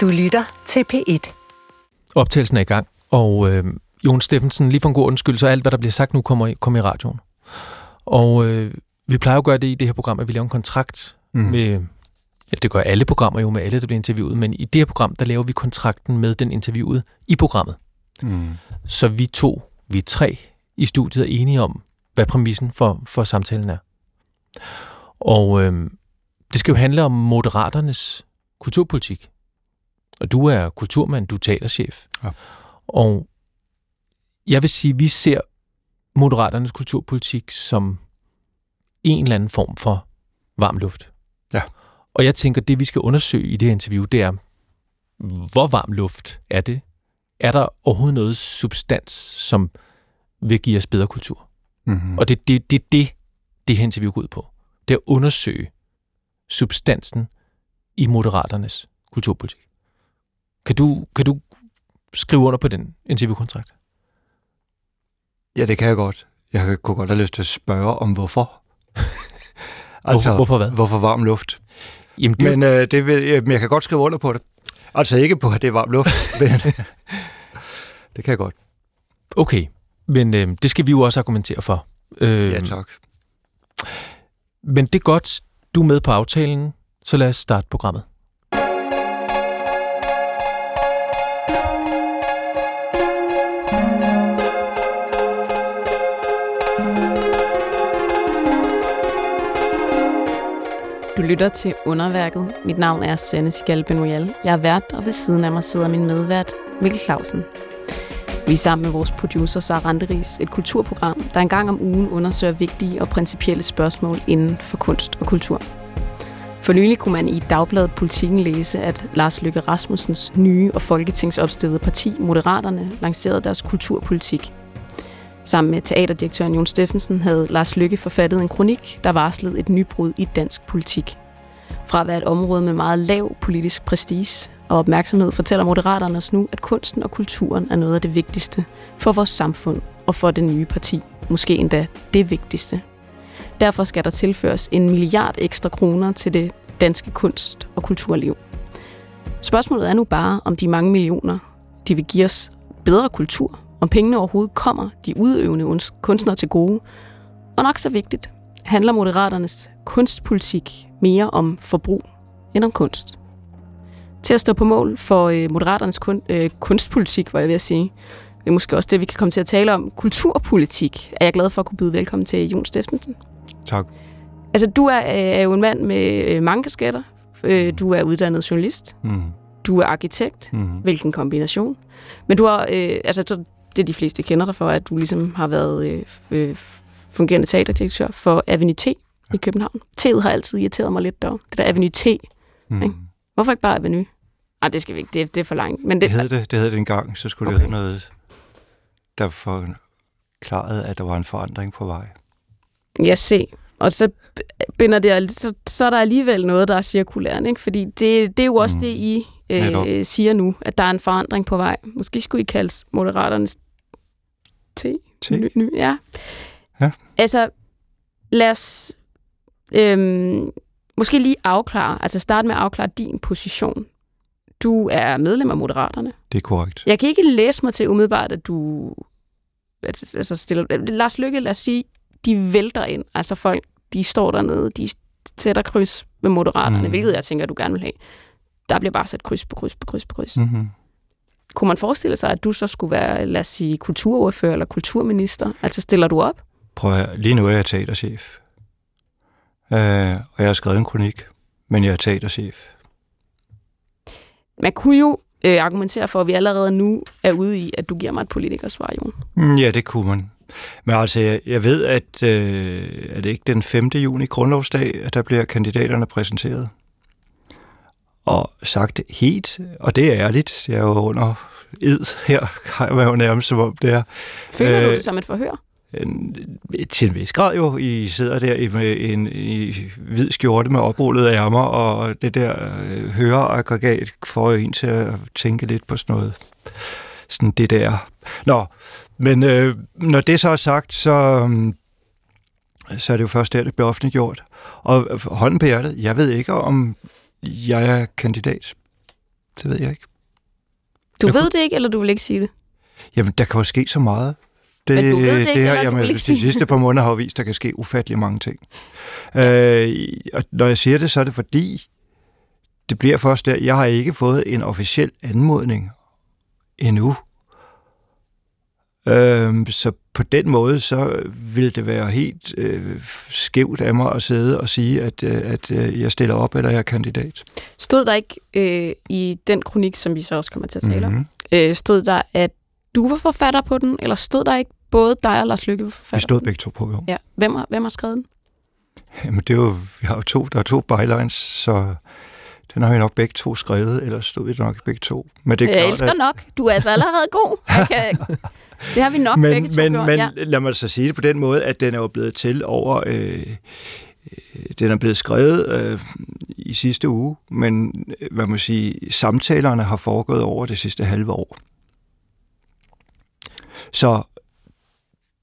Du lytter til P1. Optagelsen er i gang, og øh, Jon Steffensen, lige for en god undskyld, så alt, hvad der bliver sagt nu, kommer i, kommer i radioen. Og øh, vi plejer at gøre det i det her program, at vi laver en kontrakt mm. med, ja, det gør alle programmer jo med alle, der bliver interviewet, men i det her program, der laver vi kontrakten med den interviewede i programmet. Mm. Så vi to, vi tre i studiet er enige om, hvad præmissen for, for samtalen er. Og øh, det skal jo handle om moderaternes kulturpolitik. Og du er kulturmand, du er teaterchef. Ja. Og jeg vil sige, at vi ser moderaternes kulturpolitik som en eller anden form for varm luft. Ja. Og jeg tænker, det vi skal undersøge i det her interview, det er, hvor varm luft er det? Er der overhovedet noget substans, som vil give os bedre kultur? Mm-hmm. Og det er det, det, det, det her interview går ud på. Det er at undersøge substansen i moderaternes kulturpolitik. Kan du, kan du skrive under på den interviewkontrakt? Ja, det kan jeg godt. Jeg kunne godt have lyst til at spørge om hvorfor. altså, hvorfor, hvorfor hvad? Hvorfor varm luft? Jamen, det... Men øh, det ved jeg, men jeg kan godt skrive under på det. Altså ikke på, at det er varm luft, men det kan jeg godt. Okay, men øh, det skal vi jo også argumentere for. Øh, ja, tak. Men det er godt, du er med på aftalen, så lad os starte programmet. Du lytter til Underværket. Mit navn er Sanne Sigal Benoyal. Jeg er vært, og ved siden af mig sidder min medvært, Mikkel Clausen. Vi er sammen med vores producer Sara Randeris, et kulturprogram, der en gang om ugen undersøger vigtige og principielle spørgsmål inden for kunst og kultur. For nylig kunne man i Dagbladet Politikken læse, at Lars Løkke Rasmussens nye og folketingsopstillede parti, Moderaterne, lancerede deres kulturpolitik. Sammen med teaterdirektøren Jon Steffensen havde Lars Lykke forfattet en kronik, der varslede et nybrud i dansk politik. Fra at være et område med meget lav politisk prestige og opmærksomhed, fortæller Moderaterne os nu, at kunsten og kulturen er noget af det vigtigste for vores samfund og for det nye parti. Måske endda det vigtigste. Derfor skal der tilføres en milliard ekstra kroner til det danske kunst- og kulturliv. Spørgsmålet er nu bare, om de mange millioner, de vil give os bedre kultur, om pengene overhovedet kommer de udøvende kunstnere til gode. Og nok så vigtigt, handler Moderaternes kunstpolitik mere om forbrug end om kunst. Til at stå på mål for øh, Moderaternes kun, øh, kunstpolitik, var jeg ved at sige, det er måske også det, vi kan komme til at tale om. Kulturpolitik er jeg glad for at kunne byde velkommen til Jon Steffensen. Tak. Altså, du er, øh, er jo en mand med øh, mange kasketter. Du er uddannet journalist. Mm. Du er arkitekt. Mm. Hvilken kombination. Men du har, øh, altså, det de fleste kender dig for, at du ligesom har været øh, øh, fungerende teaterdirektør for Avenue T i København. T'et har altid irriteret mig lidt der. Det der Avenue T. Mm. Ikke? Hvorfor ikke bare Avenue? Nej, det skal vi ikke. Det, det er for langt. Men det, det, hedder det, det hedder det en gang, så skulle okay. det hedde noget, der forklarede, at der var en forandring på vej. Ja, se. Og så binder det, så, så er der alligevel noget, der er cirkulært, ikke? Fordi det, det er jo også mm. det, I øh, siger nu, at der er en forandring på vej. Måske skulle I kaldes Moderaternes T. T? Ny, ny, ja. ja. Altså, lad os øhm, måske lige afklare, altså starte med at afklare din position. Du er medlem af Moderaterne. Det er korrekt. Jeg kan ikke læse mig til umiddelbart, at du altså, stiller... Lars Lykke, lad os sige, de vælter ind. Altså folk, de står dernede, de sætter kryds med Moderaterne, mm. hvilket jeg tænker, du gerne vil have der bliver bare sat kryds på kryds på kryds på kryds. Mm-hmm. Kunne man forestille sig, at du så skulle være, lad os sige, kulturordfører eller kulturminister? Altså stiller du op? Prøv at, lige nu er jeg teaterchef. Uh, og jeg har skrevet en kronik, men jeg er teaterchef. Man kunne jo øh, argumentere for, at vi allerede nu er ude i, at du giver mig et politikersvar, Jon. Mm, ja, det kunne man. Men altså, jeg, jeg ved, at øh, er det ikke den 5. juni, grundlovsdag, at der bliver kandidaterne præsenteret? Og sagt helt, og det er ærligt, jeg er jo under ed her, har jeg jo nærmest som om det er. Føler øh, du det som et forhør? Til en vis grad jo. I sidder der i, med en i hvid skjorte med oprullede ærmer, og det der øh, høreaggregat får en til at tænke lidt på sådan noget. Sådan det der. Nå, men øh, når det så er sagt, så, øh, så er det jo først der, det bliver offentliggjort. Og hånden på hjertet, jeg ved ikke, om jeg er kandidat Det ved jeg ikke. Du Jeg ved kunne- det ikke, eller du vil ikke sige det? Jamen, der kan jo ske så meget. Det, Men du ved det ikke, det her, eller du jamen, vil ikke de sidste par måneder har jo vist, at der kan ske ufattelig mange ting. Øh, og når jeg siger det, så er det fordi, det bliver først der, jeg har ikke fået en officiel anmodning endnu. Øh, så på den måde, så vil det være helt øh, skævt af mig at sidde og sige, at, øh, at øh, jeg stiller op, eller jeg er kandidat. Stod der ikke øh, i den kronik, som vi så også kommer til at tale om, Mhm. øh, stod der, at du var forfatter på den, eller stod der ikke både dig og Lars Lykke var forfatter Vi stod begge to på, jo. Ja. Hvem har, hvem har skrevet den? Jamen, det er jo, vi har jo to, der er to bylines, så den har vi nok begge to skrevet, ellers stod vi nok begge to. Men det er jeg klart, elsker nok. Du er altså allerede god. Kan, det har vi nok men, begge to men, gjort. men ja. lad mig så sige det på den måde, at den er jo blevet til over... Øh, øh, den er blevet skrevet øh, i sidste uge, men øh, hvad må sige, samtalerne har foregået over det sidste halve år. Så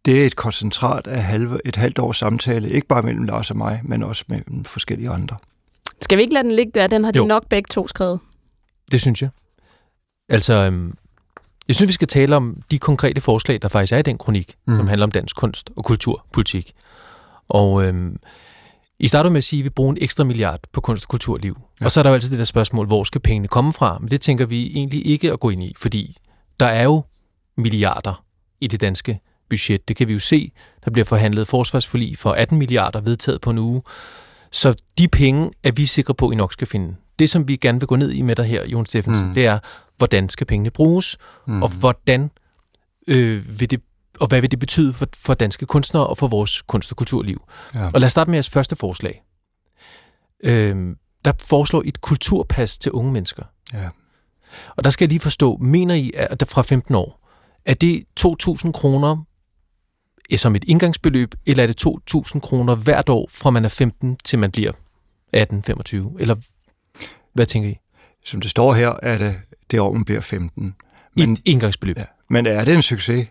det er et koncentrat af halve, et halvt års samtale, ikke bare mellem Lars og mig, men også mellem forskellige andre. Skal vi ikke lade den ligge der? Den har de Jo. nok begge to skrevet. Det synes jeg. Altså, øhm, jeg synes, vi skal tale om de konkrete forslag, der faktisk er i den kronik, Mm. som handler om dansk kunst og kulturpolitik. Og øhm, I starter med at sige, at vi bruger en ekstra milliard på kunst- og kulturliv. Ja. Og så er der jo altid det der spørgsmål, hvor skal pengene komme fra? Men det tænker vi egentlig ikke at gå ind i, fordi der er jo milliarder i det danske budget. Det kan vi jo se. Der bliver forhandlet forsvarsforlig for 18 milliarder vedtaget på en uge. Så de penge er vi sikre på, at I nok skal finde. Det, som vi gerne vil gå ned i med dig her, Jon Steffensen, Mm. det er, hvordan skal pengene bruges, Mm. og hvordan øh, vil det og hvad vil det betyde for, for danske kunstnere og for vores kunst- og kulturliv? Ja. Og lad os starte med jeres første forslag. Øh, der foreslår I et kulturpas til unge mennesker. Ja. Og der skal jeg lige forstå, mener I, at der fra 15 år, er det 2.000 kroner som et indgangsbeløb, eller er det 2.000 kroner hvert år, fra man er 15 til man bliver 18-25? Eller hvad tænker I? Som det står her, er det det år, man bliver 15. Men, et indgangsbeløb. Ja. Men er det en succes?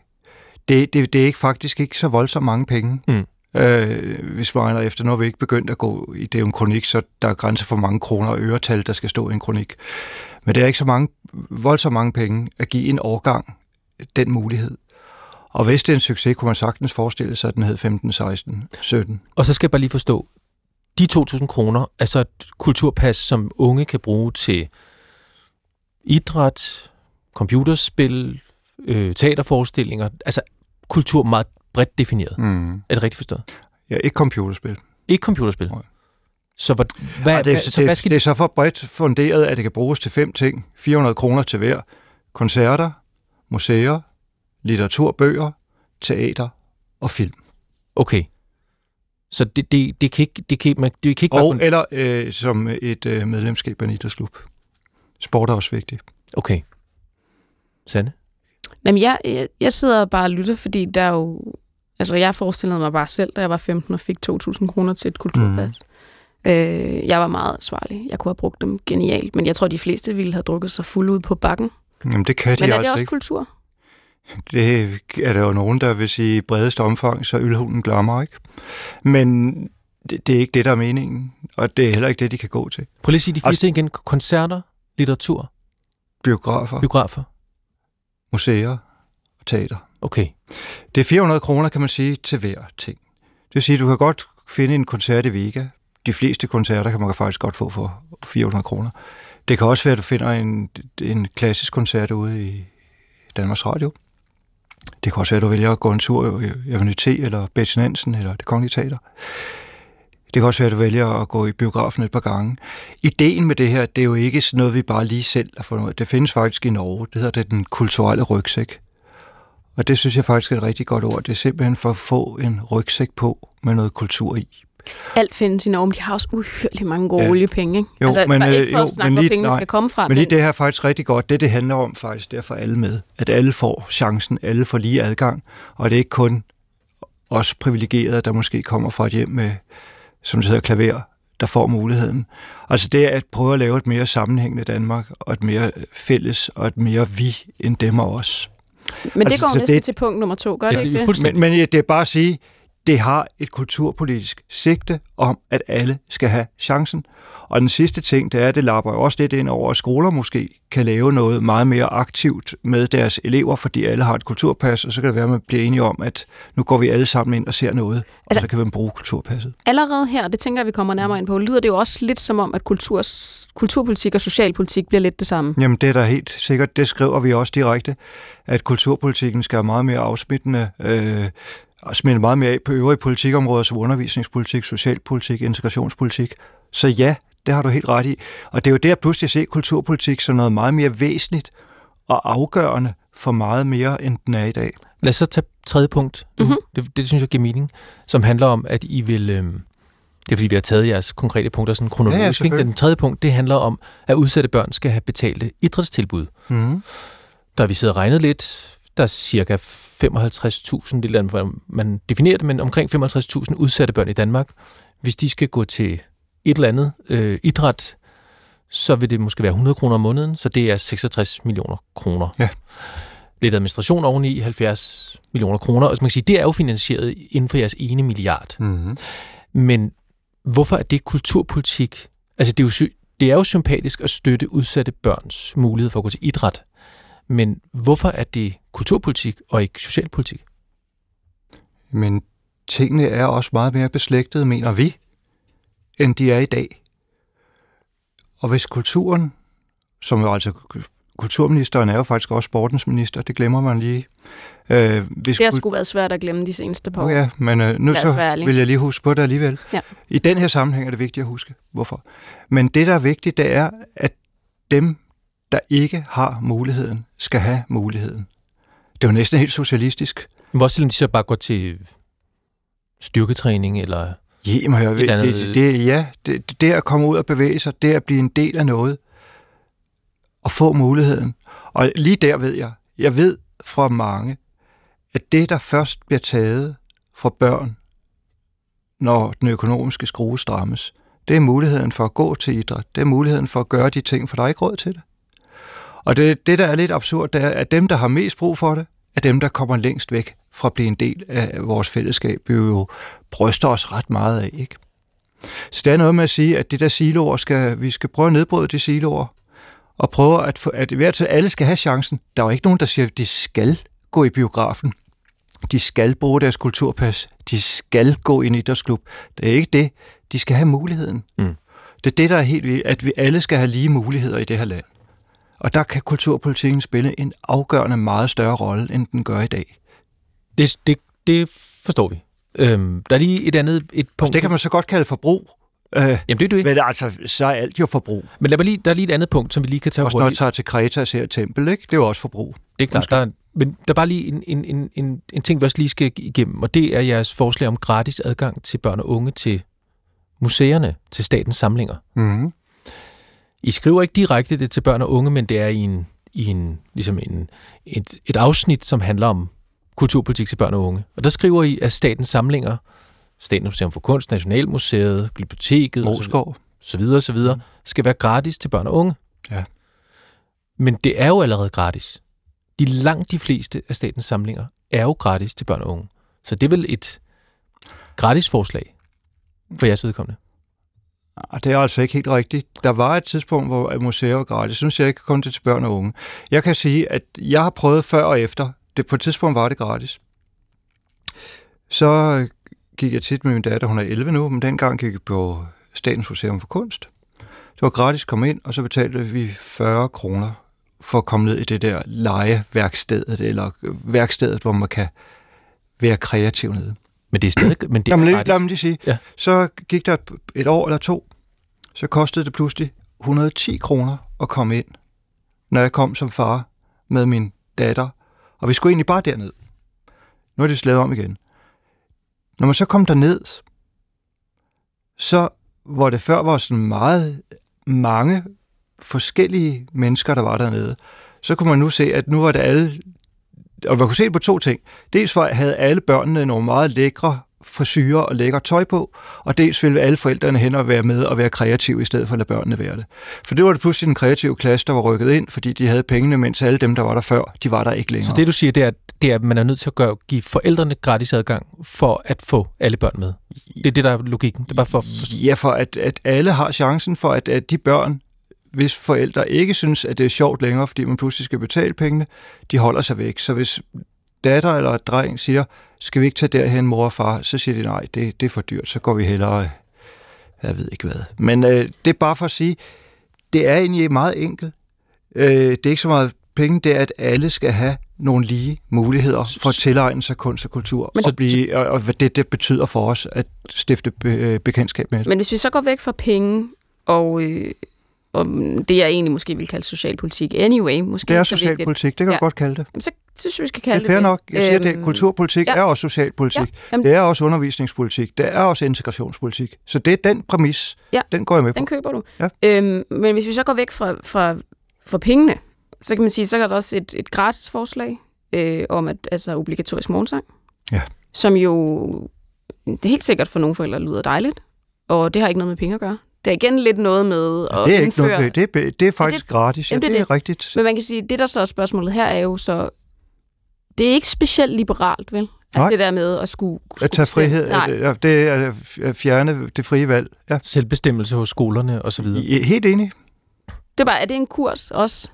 Det, det, det er ikke faktisk ikke så voldsomt mange penge. Mm. Øh, hvis vi regner efter, nu har vi ikke begyndt at gå i det er jo en kronik, så der er grænser for mange kroner og øretal, der skal stå i en kronik. Men det er ikke så mange, voldsomt mange penge at give en årgang den mulighed. Og hvis det er en succes, kunne man sagtens forestille sig, at den hed 15, 16, 17. Og så skal jeg bare lige forstå, de 2.000 kroner er så et kulturpas, som unge kan bruge til idræt, computerspil, øh, teaterforestillinger, altså kultur meget bredt defineret. Mm. Er det rigtigt forstået? Ja, ikke computerspil. Ikke computerspil. Nej. Så hvad, hvad, Ej, det, hvad, er, så det, hvad skal det er så for bredt funderet, at det kan bruges til fem ting. 400 kroner til hver. Koncerter, museer, litteratur, bøger, teater og film. Okay. Så det, det, det kan ikke, det kan, man, det kan ikke Og bare... eller øh, som et øh, medlemskab af en idrætsklub. Sport er også vigtigt. Okay. Sande? Jamen, jeg, jeg, jeg sidder bare og lytter, fordi der er jo... Altså, jeg forestillede mig bare selv, da jeg var 15 og fik 2.000 kroner til et kulturpas. Mm. Øh, jeg var meget ansvarlig. Jeg kunne have brugt dem genialt, men jeg tror, de fleste ville have drukket sig fuld ud på bakken. Jamen, det kan de Men er det altså også ikke. kultur? Det er der jo nogen, der vil sige i bredeste omfang, så ølhunden glammer, ikke? Men det, det er ikke det, der er meningen. Og det er heller ikke det, de kan gå til. Prøv lige at sige de fire ting igen. Koncerter, litteratur, Biografer, biografer. museer og teater. Okay. Det er 400 kroner, kan man sige, til hver ting. Det vil sige, at du kan godt finde en koncert i Vega. De fleste koncerter kan man faktisk godt få for 400 kroner. Det kan også være, at du finder en, en klassisk koncert ude i Danmarks Radio. Det kan også være, at du vælger at gå en tur i Avenue eller Betty Nansen eller Det Kongelige Teater. Det kan også være, at du vælger at gå i biografen et par gange. Ideen med det her, det er jo ikke sådan noget, vi bare lige selv har fundet ud af. Det findes faktisk i Norge. Det hedder det den kulturelle rygsæk. Og det synes jeg faktisk er et rigtig godt ord. Det er simpelthen for at få en rygsæk på med noget kultur i. Alt findes i Norge, men de har også uhyrligt mange gode Ja. oliepenge, ikke? Jo, altså, men, bare øh, ikke for jo, at snakke, men hvor lige- pengene nej. skal komme fra. Men lige det her er faktisk rigtig godt. Det, det handler om faktisk, det er for alle med. At alle får chancen, alle får lige adgang. Og det er ikke kun os privilegerede, der måske kommer fra et hjem med, som det hedder, klaver, der får muligheden. Altså det er at prøve at lave et mere sammenhængende Danmark, og et mere fælles, og et mere vi end dem og os. Men det altså, går så næsten det- til punkt nummer to, gør det Ja, ikke det? Men, men det er bare at sige, det har et kulturpolitisk sigte om, at alle skal have chancen. Og den sidste ting, det er, at det lapper også lidt ind over, at skoler måske kan lave noget meget mere aktivt med deres elever, fordi alle har et kulturpas, og så kan det være, at man bliver enige om, at nu går vi alle sammen ind og ser noget, altså, og så kan vi bruge kulturpasset. Allerede her, det tænker jeg, vi kommer nærmere ind på, lyder det jo også lidt som om, at kultur, kulturpolitik og socialpolitik bliver lidt det samme. Jamen det er da helt sikkert, det skriver vi også direkte, at kulturpolitikken skal være meget mere afsmittende, øh, smitte meget mere af på øvrige politikområder som undervisningspolitik, socialpolitik, integrationspolitik. Så ja, det har du helt ret i. Og det er jo der pludselig at se kulturpolitik som noget meget mere væsentligt og afgørende for meget mere, end den er i dag. Lad os så tage tredje punkt. Mm-hmm. Det, det synes jeg giver mening, som handler om, at I vil... Øh, det er fordi, vi har taget jeres konkrete punkter sådan kronologisk. Ja, ja, den tredje punkt, det handler om, at udsatte børn skal have betalte idrætstilbud. Mm. Der har vi siddet og regnet lidt. Der er cirka 55.000, det er man definerer det, men omkring 55.000 udsatte børn i Danmark. Hvis de skal gå til et eller andet øh, idræt, så vil det måske være 100 kroner om måneden, så det er 66 millioner kroner. Ja. Lidt administration oveni, 70 millioner kroner. Og man kan sige, det er jo finansieret inden for jeres ene milliard. Mm-hmm. Men hvorfor er det kulturpolitik? Altså, det er, jo, det er jo sympatisk at støtte udsatte børns mulighed for at gå til idræt. Men hvorfor er det kulturpolitik og ikke socialpolitik? Men tingene er også meget mere beslægtede, mener vi end de er i dag. Og hvis kulturen, som jo altså kulturministeren er jo faktisk også sportens minister, det glemmer man lige. Øh, hvis det har sgu været svært at glemme de seneste par år. Ja, men øh, nu så vil jeg lige huske på det alligevel. Ja. I den her sammenhæng er det vigtigt at huske, hvorfor. Men det, der er vigtigt, det er, at dem, der ikke har muligheden, skal have muligheden. Det er jo næsten helt socialistisk. Men hvor selvom de så bare går til styrketræning eller Jamen, jeg ved, det, det, ja, det, det at komme ud og bevæge sig, det at blive en del af noget, og få muligheden. Og lige der ved jeg, jeg ved fra mange, at det, der først bliver taget fra børn, når den økonomiske skrue strammes, det er muligheden for at gå til idræt. Det er muligheden for at gøre de ting, for der er ikke råd til det. Og det, det der er lidt absurd, det er, at dem, der har mest brug for det, er dem, der kommer længst væk fra at blive en del af vores fællesskab, vi jo bryster os ret meget af. Ikke? Så det er noget med at sige, at det der siloer, skal, vi skal prøve at nedbryde de siloer, og prøve at, at hvert til alle skal have chancen. Der er jo ikke nogen, der siger, at de skal gå i biografen. De skal bruge deres kulturpas. De skal gå i en idrætsklub. Det er ikke det. De skal have muligheden. Mm. Det er det, der er helt vildt, at vi alle skal have lige muligheder i det her land. Og der kan kulturpolitikken spille en afgørende meget større rolle, end den gør i dag. Det, det, det forstår vi. Øhm, der er lige et andet et punkt. Det kan man så godt kalde forbrug. Øh, Jamen det er du ikke. Men altså, så er alt jo forbrug. Men lad mig lige, der er lige et andet punkt, som vi lige kan tage Også når jeg tager til Kreta og ser et tempel, ikke? det er jo også forbrug. Det er klart. Der er, men der er bare lige en, en, en, en, en ting, vi også lige skal igennem, og det er jeres forslag om gratis adgang til børn og unge til museerne, til statens samlinger. Mm. I skriver ikke direkte det til børn og unge, men det er i en, i en, ligesom en, et, et afsnit, som handler om kulturpolitik til børn og unge. Og der skriver I, at statens samlinger, Statens Museum for Kunst, Nationalmuseet, Biblioteket, Moskov. så videre, så videre, skal være gratis til børn og unge. Ja. Men det er jo allerede gratis. De langt de fleste af statens samlinger er jo gratis til børn og unge. Så det er vel et gratis forslag for jeres vedkommende? Ah, det er altså ikke helt rigtigt. Der var et tidspunkt, hvor museer var gratis. Synes jeg ikke kun til børn og unge. Jeg kan sige, at jeg har prøvet før og efter. Det, på et tidspunkt var det gratis. Så gik jeg tit med min datter, hun er 11 nu, men dengang gik jeg på Statens Museum for Kunst. Det var gratis at komme ind, og så betalte vi 40 kroner for at komme ned i det der legeværkstedet, eller værkstedet, hvor man kan være kreativ nede. Men det er stadig men det er Jamen, lad mig lige sige. Ja. Så gik der et, et år eller to, så kostede det pludselig 110 kroner at komme ind, når jeg kom som far med min datter. Og vi skulle egentlig bare derned. Nu er det slaget om igen. Når man så kom derned, så hvor det før var sådan meget mange forskellige mennesker, der var dernede, så kunne man nu se, at nu var det alle og man kunne se på to ting. Dels var, havde alle børnene nogle meget lækre frisyrer og lækker tøj på, og dels vil alle forældrene hen og være med og være kreative, i stedet for at lade børnene være det. For det var det pludselig en kreativ klasse, der var rykket ind, fordi de havde pengene, mens alle dem, der var der før, de var der ikke længere. Så det du siger, det er, det er at man er nødt til at gøre, give forældrene gratis adgang for at få alle børn med. Det er det, der er logikken. Det er bare for... Ja, for at, at alle har chancen for, at, at de børn, hvis forældre ikke synes, at det er sjovt længere, fordi man pludselig skal betale pengene, de holder sig væk. Så hvis datter eller dreng siger, skal vi ikke tage derhen, mor og far, så siger de nej, det, det er for dyrt, så går vi hellere, jeg ved ikke hvad. Men øh, det er bare for at sige, det er egentlig meget enkelt. Øh, det er ikke så meget penge, det er, at alle skal have nogle lige muligheder for at tilegne sig kunst og kultur, Men, og, blive, og, og hvad det, det betyder for os at stifte be, bekendtskab med det. Men hvis vi så går væk fra penge og øh, om det, jeg egentlig måske vil kalde socialpolitik. Anyway, måske. Det er socialpolitik, det kan ja. du godt kalde det. Jamen, så synes vi skal kalde det. Det er fair nok. Jeg siger, at øhm, kulturpolitik ja. er også socialpolitik. Ja. Jamen, det er også undervisningspolitik. Det er også integrationspolitik. Så det er den præmis, ja. den går jeg med på. Den køber du. Ja. Øhm, men hvis vi så går væk fra, fra, fra pengene, så kan man sige, så er der også et, et gratis forslag øh, om at, altså obligatorisk morgensang. Ja. Som jo, det er helt sikkert for nogle forældre lyder dejligt, og det har ikke noget med penge at gøre. Det er igen lidt noget med at ja, det er indføre... Ikke noget, det, er, det er faktisk ja, det, gratis, ja, det, det er det. rigtigt. Men man kan sige, det der så er spørgsmålet her er jo så, det er ikke specielt liberalt, vel? Altså Nej. det der med at skulle... skulle at tage frihed, Nej. det er at fjerne det frie valg. Ja. Selvbestemmelse hos skolerne og så videre. Helt enig. Det er bare, er det en kurs også?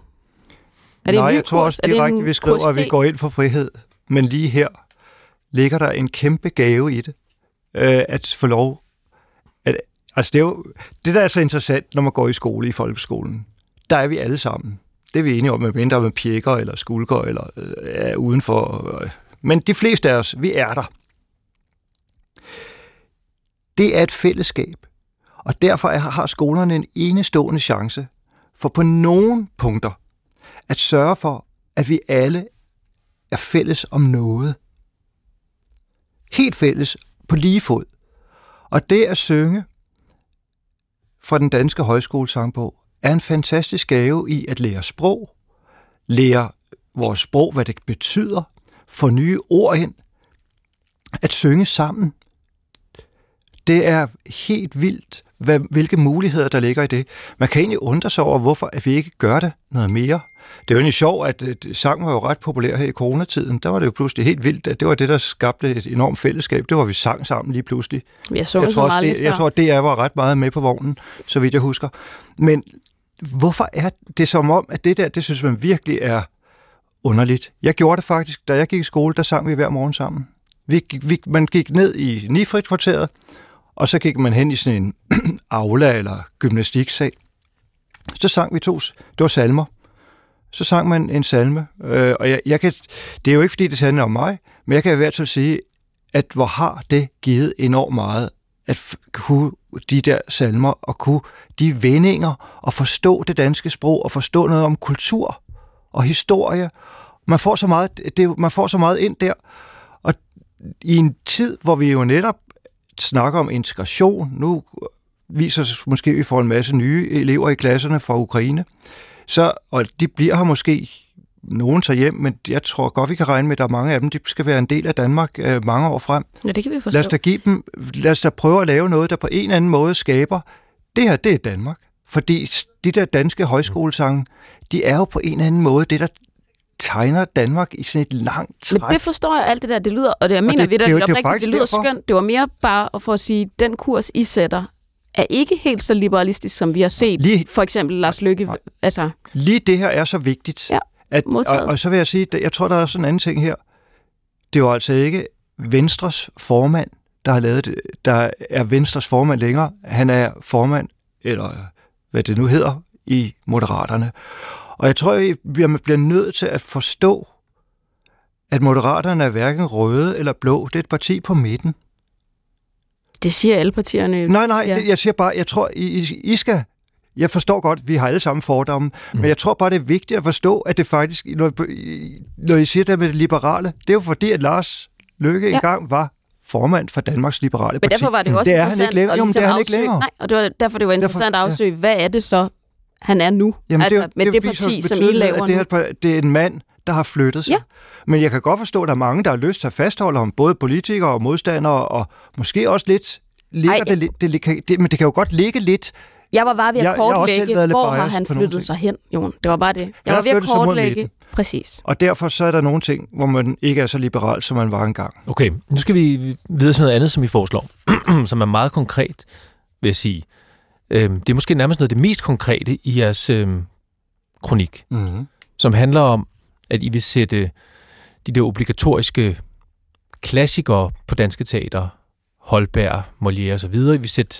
Er det Nej, en jeg tror også direkte, vi skriver, at vi går ind for frihed. Men lige her ligger der en kæmpe gave i det, øh, at få lov Altså det, er jo, det, der er så interessant, når man går i skole i folkeskolen, der er vi alle sammen. Det er vi enige om, med mindre med pjekker eller skulker eller øh, er udenfor. Øh. Men de fleste af os, vi er der. Det er et fællesskab, og derfor har skolerne en enestående chance for på nogle punkter at sørge for, at vi alle er fælles om noget. Helt fælles på lige fod. Og det at synge fra den danske højskolesangbog er en fantastisk gave i at lære sprog, lære vores sprog, hvad det betyder, få nye ord ind, at synge sammen. Det er helt vildt, hvad, hvilke muligheder der ligger i det. Man kan egentlig undre sig over, hvorfor at vi ikke gør det noget mere. Det er jo egentlig sjovt, at sang var jo ret populær her i coronatiden. Der var det jo pludselig helt vildt, at det var det, der skabte et enormt fællesskab. Det var, vi sang sammen lige pludselig. Jeg, så jeg, tror, også, det, jeg tror, at DR var ret meget med på vognen, så vidt jeg husker. Men hvorfor er det som om, at det der, det synes man virkelig er underligt. Jeg gjorde det faktisk, da jeg gik i skole, der sang vi hver morgen sammen. Vi, vi, man gik ned i Nifrit-kvarteret, og så gik man hen i sådan en aula eller gymnastiksal. Så sang vi to, det var salmer. Så sang man en salme, øh, og jeg, jeg kan, det er jo ikke fordi, det handler om mig, men jeg kan i hvert fald sige, at hvor har det givet enormt meget, at kunne de der salmer, og kunne de vendinger, og forstå det danske sprog, og forstå noget om kultur og historie. Man får så meget, det, man får så meget ind der, og i en tid, hvor vi jo netop snakker om integration. Nu viser sig måske, at vi får en masse nye elever i klasserne fra Ukraine. Så, og de bliver her måske nogen tager hjem, men jeg tror godt, vi kan regne med, at der er mange af dem, de skal være en del af Danmark øh, mange år frem. Ja, det kan vi forstå. Lad os, da give dem, lad os da prøve at lave noget, der på en eller anden måde skaber, det her, det er Danmark. Fordi de der danske højskolesange, de er jo på en eller anden måde det, der tegner Danmark i sådan et langt træk. Men det forstår jeg alt det der, det lyder, og det jeg mener, det, det, det, det, det, det, det lyder derfor. skønt. Det var mere bare for at sige, den kurs, I sætter, er ikke helt så liberalistisk, som vi har set. Lige, for eksempel Lars Lykke. Nej, altså. Lige det her er så vigtigt. Ja, at, og, og så vil jeg sige, jeg tror, der er sådan en anden ting her. Det er jo altså ikke Venstres formand, der har lavet det, der er Venstres formand længere. Han er formand, eller hvad det nu hedder, i Moderaterne. Og jeg tror, vi bliver nødt til at forstå, at Moderaterne er hverken røde eller blå. Det er et parti på midten. Det siger alle partierne. Nej, nej, ja. jeg siger bare, jeg tror, I, I skal jeg forstår godt, vi har alle sammen fordomme, mm. men jeg tror bare, det er vigtigt at forstå, at det faktisk, når, når I siger det med det liberale, det er jo fordi, at Lars Løkke ja. engang var formand for Danmarks Liberale Parti. Men derfor var det jo også det er han ikke længere. Jo, ligesom det er han ikke længere. Nej, og det var, derfor det var interessant derfor, at afsøge, ja. hvad er det så, han er nu? Jamen, altså, det, med det, det parti, som I laver at det, her, det er en mand, der har flyttet sig. Ja. Men jeg kan godt forstå, at der er mange, der har lyst til at fastholde om både politikere og modstandere, og måske også lidt... Ligger Ej, det, lidt- det, det, det, men det kan jo godt ligge lidt... Jeg var bare ved at Jeg- jeg kortlægge, lidt hvor har han flyttet sig hen, Jon. Det var bare det. Jeg har var ved at kortlægge. Præcis. Og derfor så er der nogle ting, hvor man ikke er så liberal, som man var engang. Okay, nu skal vi videre til noget andet, som vi foreslår, som er meget konkret, vil jeg sige. Øhm, det er måske nærmest noget af det mest konkrete i jeres øhm, kronik, Mm-hmm. som handler om, at I vil sætte de der obligatoriske klassikere på danske teater, Holberg, Molière osv., I vil sætte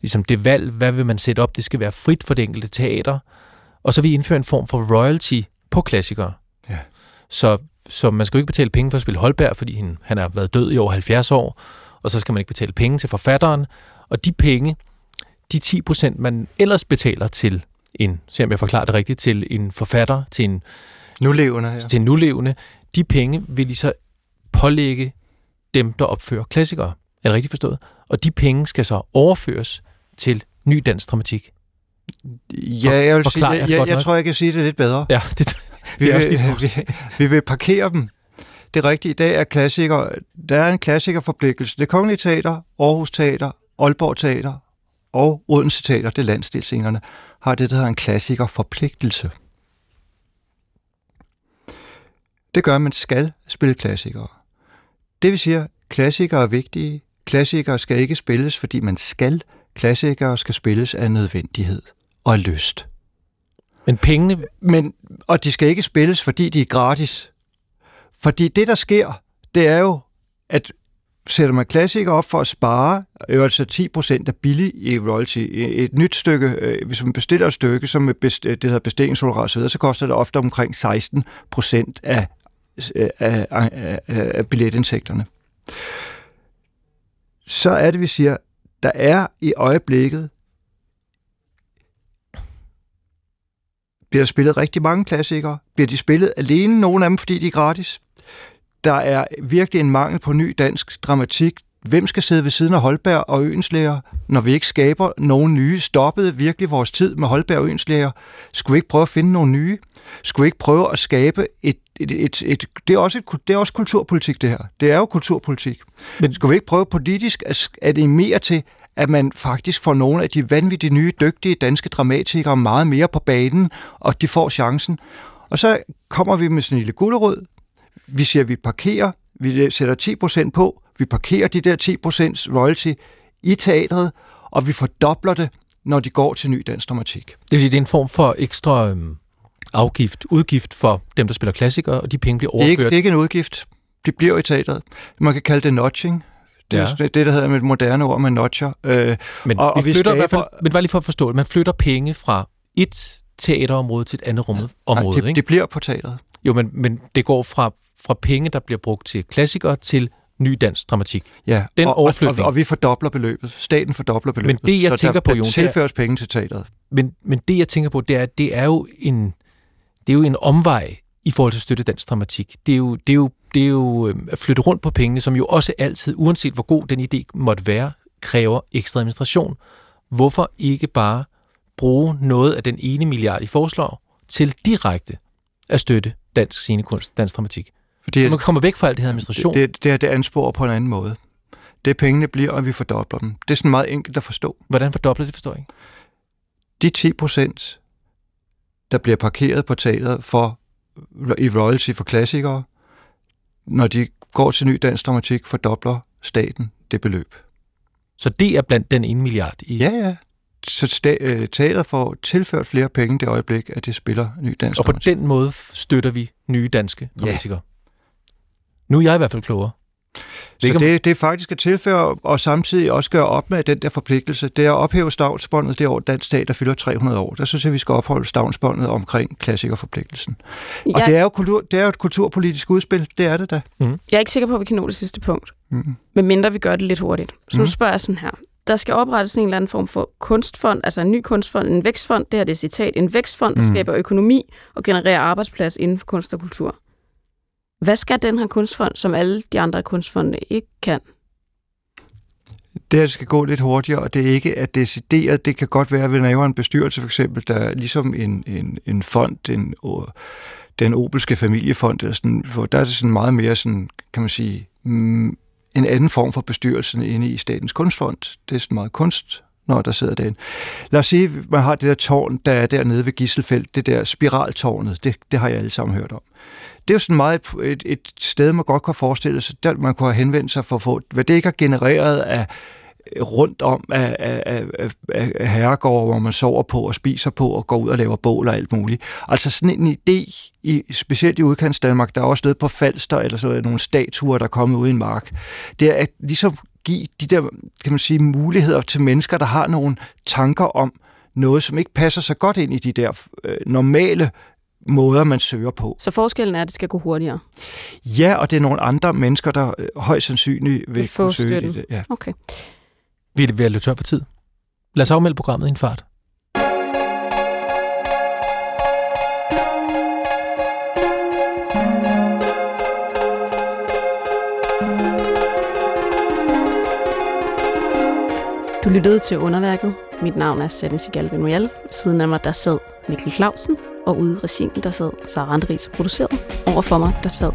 ligesom det valg, hvad vil man sætte op, det skal være frit for det enkelte teater, og så vil I indføre en form for royalty på klassikere. Ja. Så, så man skal jo ikke betale penge for at spille Holberg, fordi han, han har været død i over 70 år, og så skal man ikke betale penge til forfatteren, og de penge, de 10 procent, man ellers betaler til en, se om jeg forklarer det rigtigt, til en forfatter, til en, Nu levende her. til en nulevende, de penge vil I så pålægge dem, der opfører klassikere. Er det rigtigt forstået? Og de penge skal så overføres til ny dansk dramatik. Ja, jeg vil sige, jeg jeg, jeg, tror, jeg kan sige det lidt bedre. Ja, det, Vi det er også vil, dit vi, vi vil parkere dem. Det rigtige i dag er klassikere. Der er en klassikerforpligtelse. Det Kongelige Teater, Aarhus Teater, Aalborg Teater og Odense Teater, det er landsdelsscenerne, har det, der hedder en klassikerforpligtelse. Det gør, at man skal spille klassikere. Det vil sige, at klassikere er vigtige. Klassikere skal ikke spilles, fordi man skal. Klassikere skal spilles af nødvendighed og af lyst. Men pengene, Men, og de skal ikke spilles, fordi de er gratis. Fordi det, der sker, det er jo, at sætter man klassikere op for at spare, øh, altså 10% er billig i royalty. Et nyt stykke, øh, hvis man bestiller et stykke, som er best, øh, det hedder bestillingshonorar osv., så koster det ofte omkring 16% af, øh, af, af, af, af billetindtægterne. Så er det, vi siger, der er i øjeblikket bliver der spillet rigtig mange klassikere. Bliver de spillet alene, nogle af dem, fordi de er gratis? Der er virkelig en mangel på ny dansk dramatik. Hvem skal sidde ved siden af Holberg og Øenslæger, når vi ikke skaber nogen nye? Stoppede virkelig vores tid med Holberg og Øenslæger? Skulle vi ikke prøve at finde nogle nye? Skulle vi ikke prøve at skabe et... et, et, et det, er også et, det er også kulturpolitik, det her. Det er jo kulturpolitik. Men skulle vi ikke prøve politisk at animere til, at man faktisk får nogle af de vanvittige nye, dygtige danske dramatikere meget mere på banen, og de får chancen. Og så kommer vi med sådan en lille gulderød. Vi siger, at vi parkerer, vi sætter 10% på, vi parkerer de der 10% royalty i teatret, og vi fordobler det, når de går til ny dansk dramatik. det vil sige, det er en form for ekstra øhm, afgift, udgift for dem, der spiller klassikere, og de penge bliver Det er, ikke, overført. det er ikke en udgift. De bliver i teatret. Man kan kalde det notching. Det er Ja. det, der hedder med et moderne ord, man notcher. Øh, men, og- og, vi vi flytter i hvert fald, skaber- men bare lige for at forstå det, man flytter penge fra et teaterområde til et andet rum, område, nej, de, ikke? de bliver på teatret. Jo, men, men det går fra, fra penge, der bliver brugt til klassikere, til ny dansk dramatik. Ja, Den og, og, overflytning. og, og vi fordobler beløbet. Staten fordobler beløbet. det, jeg så tænker der på, Jon, det er- tilføres penge til teatret. Men, men det, jeg tænker på, det er, det er jo en, det er jo en omvej i forhold til at støtte dansk dramatik. Det er jo, det er jo, det er jo øhm, at flytte rundt på pengene, som jo også altid, uanset hvor god den idé måtte være, kræver ekstra administration. Hvorfor ikke bare bruge noget af den ene milliard, I foreslår, til direkte at støtte dansk scenekunst, dansk dramatik? Fordi Man kommer væk fra alt det her administration. det, det, det er det ansporer på en anden måde. Det pengene bliver, og vi fordobler dem. Det er sådan meget enkelt at forstå. Hvordan fordobler det, forstår jeg ikke? De 10 procent, der bliver parkeret på teatret for, i royalty for klassikere, når de går til ny dansk dramatik, fordobler staten det beløb. Så det er blandt den ene milliard. I, Ja, ja. Så sta- øh, teatret får tilført flere penge det øjeblik, at det spiller ny dansk Og på dramatik. den måde støtter vi nye danske dramatikere. Nu er jeg i hvert fald klogere. Så ikke, om- det, det er faktisk at tilføre og samtidig også gøre op med den der forpligtelse. Det er at ophæve stavnsbåndet det år, Dansk Teater fylder 300 år. Der synes jeg, vi skal opholde stavnsbåndet omkring klassikerforpligtelsen. Og Jeg, det er, jo kultur, det er jo et kulturpolitisk udspil. Det er det da. jeg er ikke sikker på, at vi kan nå det sidste punkt. Mm. medmindre vi gør det lidt hurtigt. Så nu Mhm. spørger jeg sådan her. Der skal oprettes en eller anden form for kunstfond, altså en ny kunstfond, en vækstfond, det her det er citat, en vækstfond, der Mhm. skaber økonomi og genererer arbejdsplads inden for kunst og kultur. Hvad skal den her kunstfond, som alle de andre kunstfonde ikke kan? Det her skal gå lidt hurtigere, og det er ikke at decideret. Det kan godt være, at vi laver en bestyrelse for eksempel, der er ligesom en, en, en fond, en, den Obelske familiefond, eller sådan, hvor der er det sådan meget mere sådan, kan man sige, mm, en anden form for bestyrelsen inde i Statens Kunstfond. Det er sådan meget kunst, når der sidder derinde. Lad os sige, man har det der tårn, der er dernede ved Gisselfeldt, det der spiraltårnet, det, det har jeg alle sammen hørt om. Det er jo sådan meget et, et sted, man godt kan forestille sig, der man kunne have henvendt sig for at få, hvad det ikke har genereret af rundt om af, af, af, af herregårde, hvor man sover på og spiser på og går ud og laver bål og alt muligt. Altså sådan en idé, i, specielt i udkants Danmark, der er også noget på Falster, eller så er nogle statuer, der er kommet ud i en mark. Det er at ligesom give de der, kan man sige, muligheder til mennesker, der har nogle tanker om noget, som ikke passer så godt ind i de der øh, normale måder, man søger på. Så forskellen er, at det skal gå hurtigere? Ja, og det er nogle andre mennesker, der øh, højst sandsynligt vil, vil kunne søge det. Ja. Okay. Vi er ved at løbe tør for tid. Lad os afmelde programmet i en fart. Du lyttede til Underværket. Mit navn er Sanne Sigal Benuel. Siden af mig, der sad Mikkel Clausen, og ude i regien, der sad Sara Andries og producerede. Overfor mig, der sad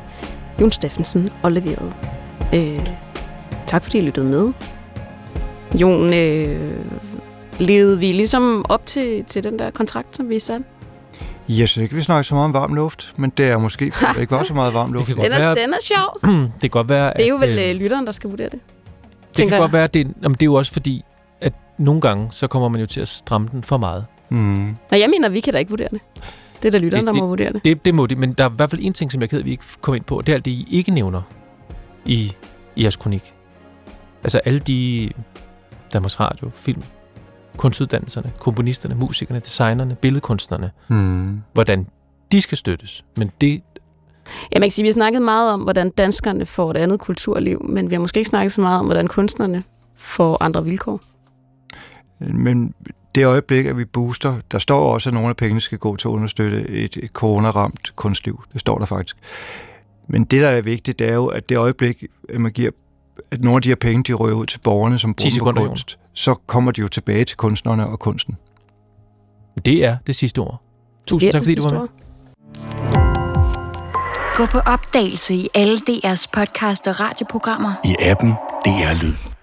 Jon Steffensen og leverede. Øh, tak fordi I lyttede med. Jon, øh, levede vi ligesom op til, til den der kontrakt, som vi satte? Jeg synes ikke, vi snakker så meget om varm luft, men det er måske det ikke var så meget varm luft. Det kan Den er, være, den er sjov. det kan godt være, Det er jo at, vel øh, øh, lytteren, der skal vurdere det. det kan jeg. godt være, at det, jamen, det er jo også fordi, at nogle gange, så kommer man jo til at stramme den for meget. Mm. Nej, jeg mener, vi kan da ikke vurdere det. Det er da lytteren, Det- der må vurdere det. Det, det må det, men der er i hvert fald en ting, som jeg er ked af, at vi ikke kom ind på, og det er alt det, I ikke nævner i, i jeres kronik. Altså alle de Danmarks Radio, film, kunstuddannelserne, komponisterne, musikerne, designerne, billedkunstnerne, Mm. hvordan de skal støttes. Men det, Ja, man kan sige, vi har snakket meget om, hvordan danskerne får et andet kulturliv, men vi har måske ikke snakket så meget om, hvordan kunstnerne får andre vilkår. Men det øjeblik, at vi booster, der står også, at nogle af pengene skal gå til at understøtte et, et coronaramt kunstliv. Det står der faktisk. Men det, der er vigtigt, det er jo, at det øjeblik, at man giver at nogle af de her penge, de rører ud til borgerne, som 10 bruger på kunst, så kommer de jo tilbage til kunstnerne og kunsten. det er det sidste ord. Tusind tak, fordi du var med. ord. Gå på opdagelse i alle DR's podcast og radioprogrammer. i appen DR Lyd.